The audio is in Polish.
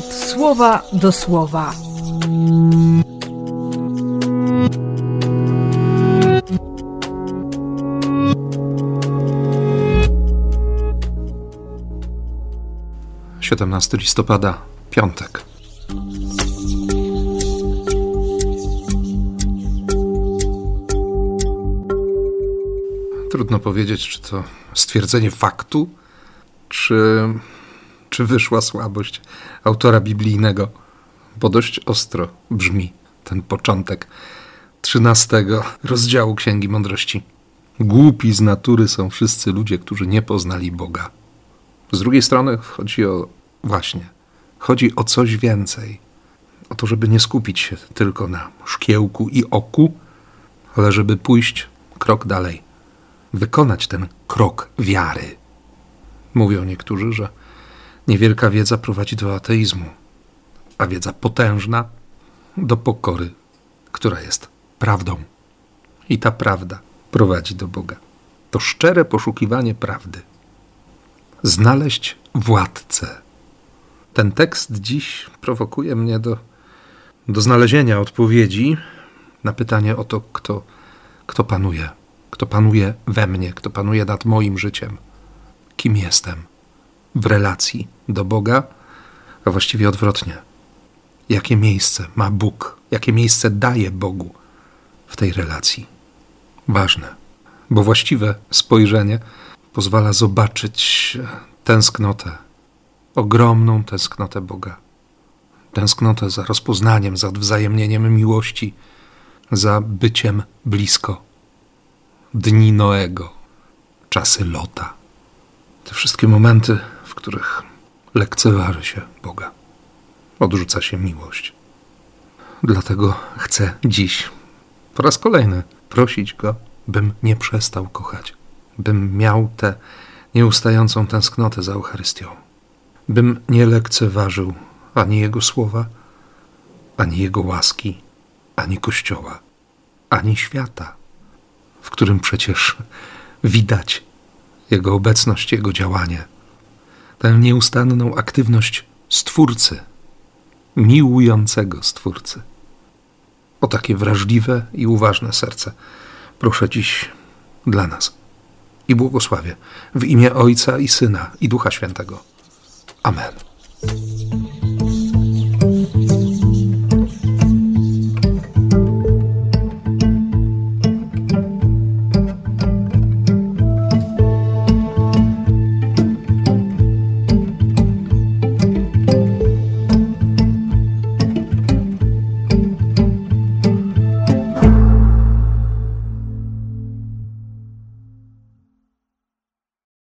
słowa do słowa. Siedemnasty listopada, piątek. Trudno powiedzieć, czy to stwierdzenie faktu, czy, czy wyszła słabość autora biblijnego, bo dość ostro brzmi ten początek trzynastego rozdziału Księgi Mądrości. Głupi z natury są wszyscy ludzie, którzy nie poznali Boga. Z drugiej strony chodzi o właśnie, chodzi o coś więcej. O to, żeby nie skupić się tylko na szkiełku i oku, ale żeby pójść krok dalej wykonać ten krok wiary. Mówią niektórzy, że niewielka wiedza prowadzi do ateizmu, a wiedza potężna do pokory, która jest prawdą. I ta prawda prowadzi do Boga. To szczere poszukiwanie prawdy. Znaleźć władcę. Ten tekst dziś prowokuje mnie do, do znalezienia odpowiedzi na pytanie o to, kto, kto panuje kto panuje we mnie, kto panuje nad moim życiem, kim jestem w relacji do Boga, a właściwie odwrotnie. Jakie miejsce ma Bóg, jakie miejsce daje Bogu w tej relacji. Ważne, bo właściwe spojrzenie pozwala zobaczyć tęsknotę, ogromną tęsknotę Boga. Tęsknotę za rozpoznaniem, za wzajemnieniem miłości, za byciem blisko dni Noego, czasy Lota. Te wszystkie momenty, w których lekceważy się Boga, odrzuca się miłość. Dlatego chcę dziś po raz kolejny prosić Go, bym nie przestał kochać, bym miał tę nieustającą tęsknotę za Eucharystią, bym nie lekceważył ani Jego słowa, ani Jego łaski, ani Kościoła, ani świata w którym przecież widać Jego obecność, Jego działanie, tę nieustanną aktywność Stwórcy, miłującego Stwórcy. O takie wrażliwe i uważne serce proszę dziś dla nas i błogosławię w imię Ojca i Syna i Ducha Świętego. Amen.